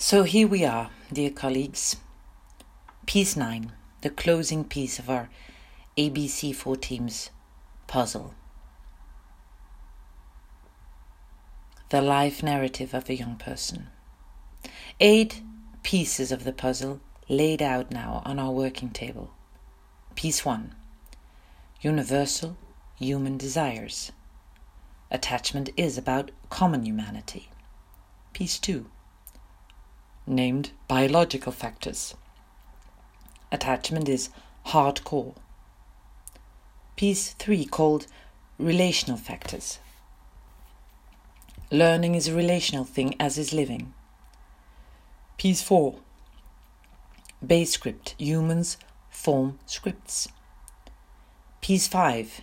So here we are, dear colleagues. Piece 9, the closing piece of our ABC4 team's puzzle. The life narrative of a young person. Eight pieces of the puzzle laid out now on our working table. Piece 1 Universal Human Desires. Attachment is about common humanity. Piece 2 named biological factors. Attachment is hardcore. Piece 3 called relational factors. Learning is a relational thing as is living. Piece 4 Base script Humans form scripts. Piece 5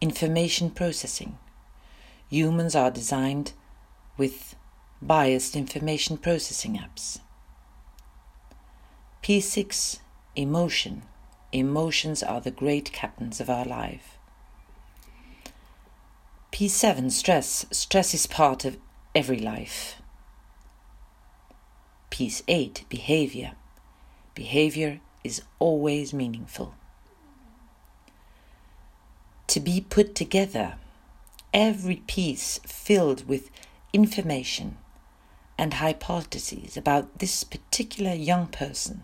Information processing. Humans are designed with biased information processing apps. P6 Emotion. Emotions are the great captains of our life. P7 Stress. Stress is part of every life. P8 Behavior. Behavior is always meaningful. To be put together, every piece filled with information and hypotheses about this particular young person.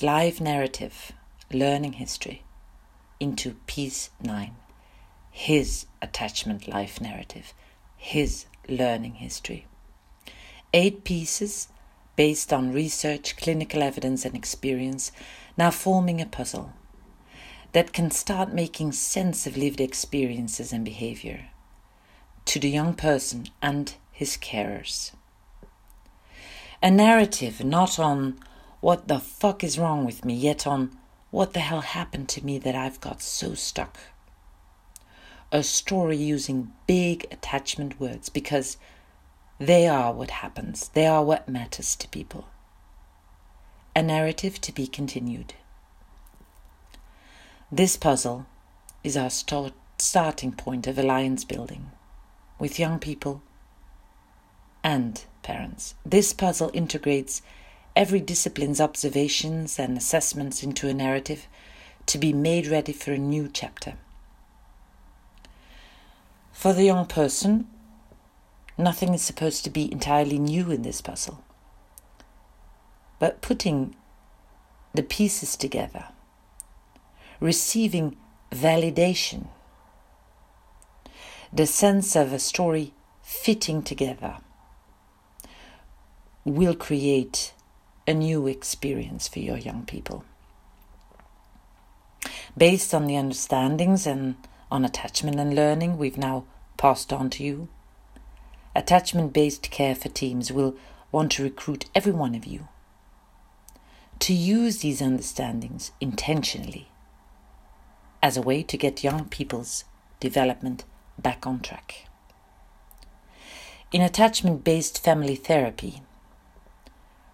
Life narrative, learning history, into piece 9. His attachment life narrative, his learning history. Eight pieces based on research, clinical evidence, and experience, now forming a puzzle that can start making sense of lived experiences and behavior to the young person and his carers. A narrative not on what the fuck is wrong with me, yet on what the hell happened to me that I've got so stuck. A story using big attachment words because they are what happens, they are what matters to people. A narrative to be continued. This puzzle is our start, starting point of alliance building with young people and parents. This puzzle integrates every discipline's observations and assessments into a narrative to be made ready for a new chapter. For the young person, nothing is supposed to be entirely new in this puzzle. But putting the pieces together, receiving validation, the sense of a story fitting together will create a new experience for your young people. Based on the understandings and on attachment and learning we've now passed on to you, attachment based care for teams will want to recruit every one of you to use these understandings intentionally as a way to get young people's development back on track. In attachment based family therapy,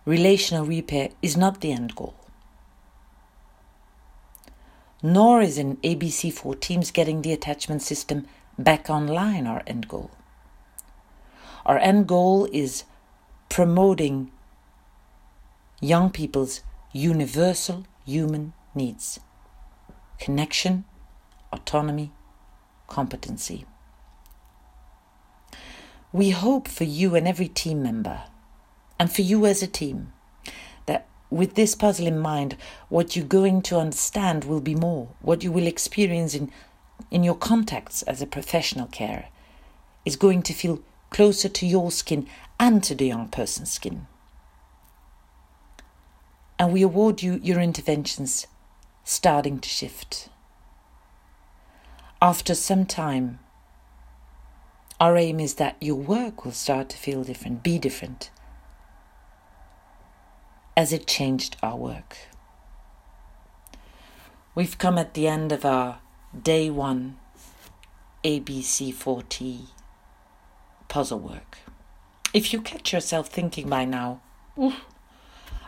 relational repair is not the end goal. Nor is an ABC4 teams getting the attachment system back online our end goal. Our end goal is promoting young people's universal human needs connection, autonomy, competency. We hope for you and every team member and for you as a team. That with this puzzle in mind, what you're going to understand will be more. What you will experience in, in your contacts as a professional carer is going to feel closer to your skin and to the young person's skin. And we award you your interventions starting to shift. After some time, our aim is that your work will start to feel different, be different, as it changed our work. We've come at the end of our day one ABC4T puzzle work. If you catch yourself thinking by now,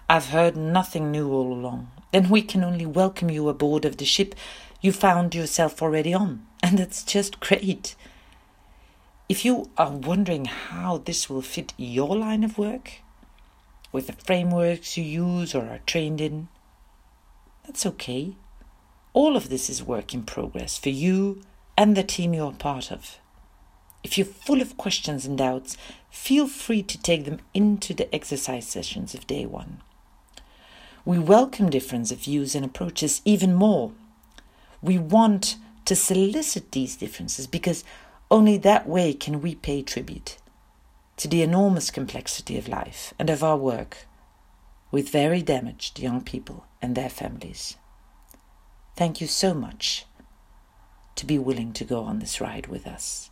I've heard nothing new all along, then we can only welcome you aboard of the ship you found yourself already on, and that's just great. If you are wondering how this will fit your line of work, with the frameworks you use or are trained in, that's okay. All of this is work in progress for you and the team you're part of. If you're full of questions and doubts, feel free to take them into the exercise sessions of day one. We welcome difference of views and approaches even more. We want to solicit these differences because only that way can we pay tribute to the enormous complexity of life and of our work with very damaged young people and their families. Thank you so much to be willing to go on this ride with us.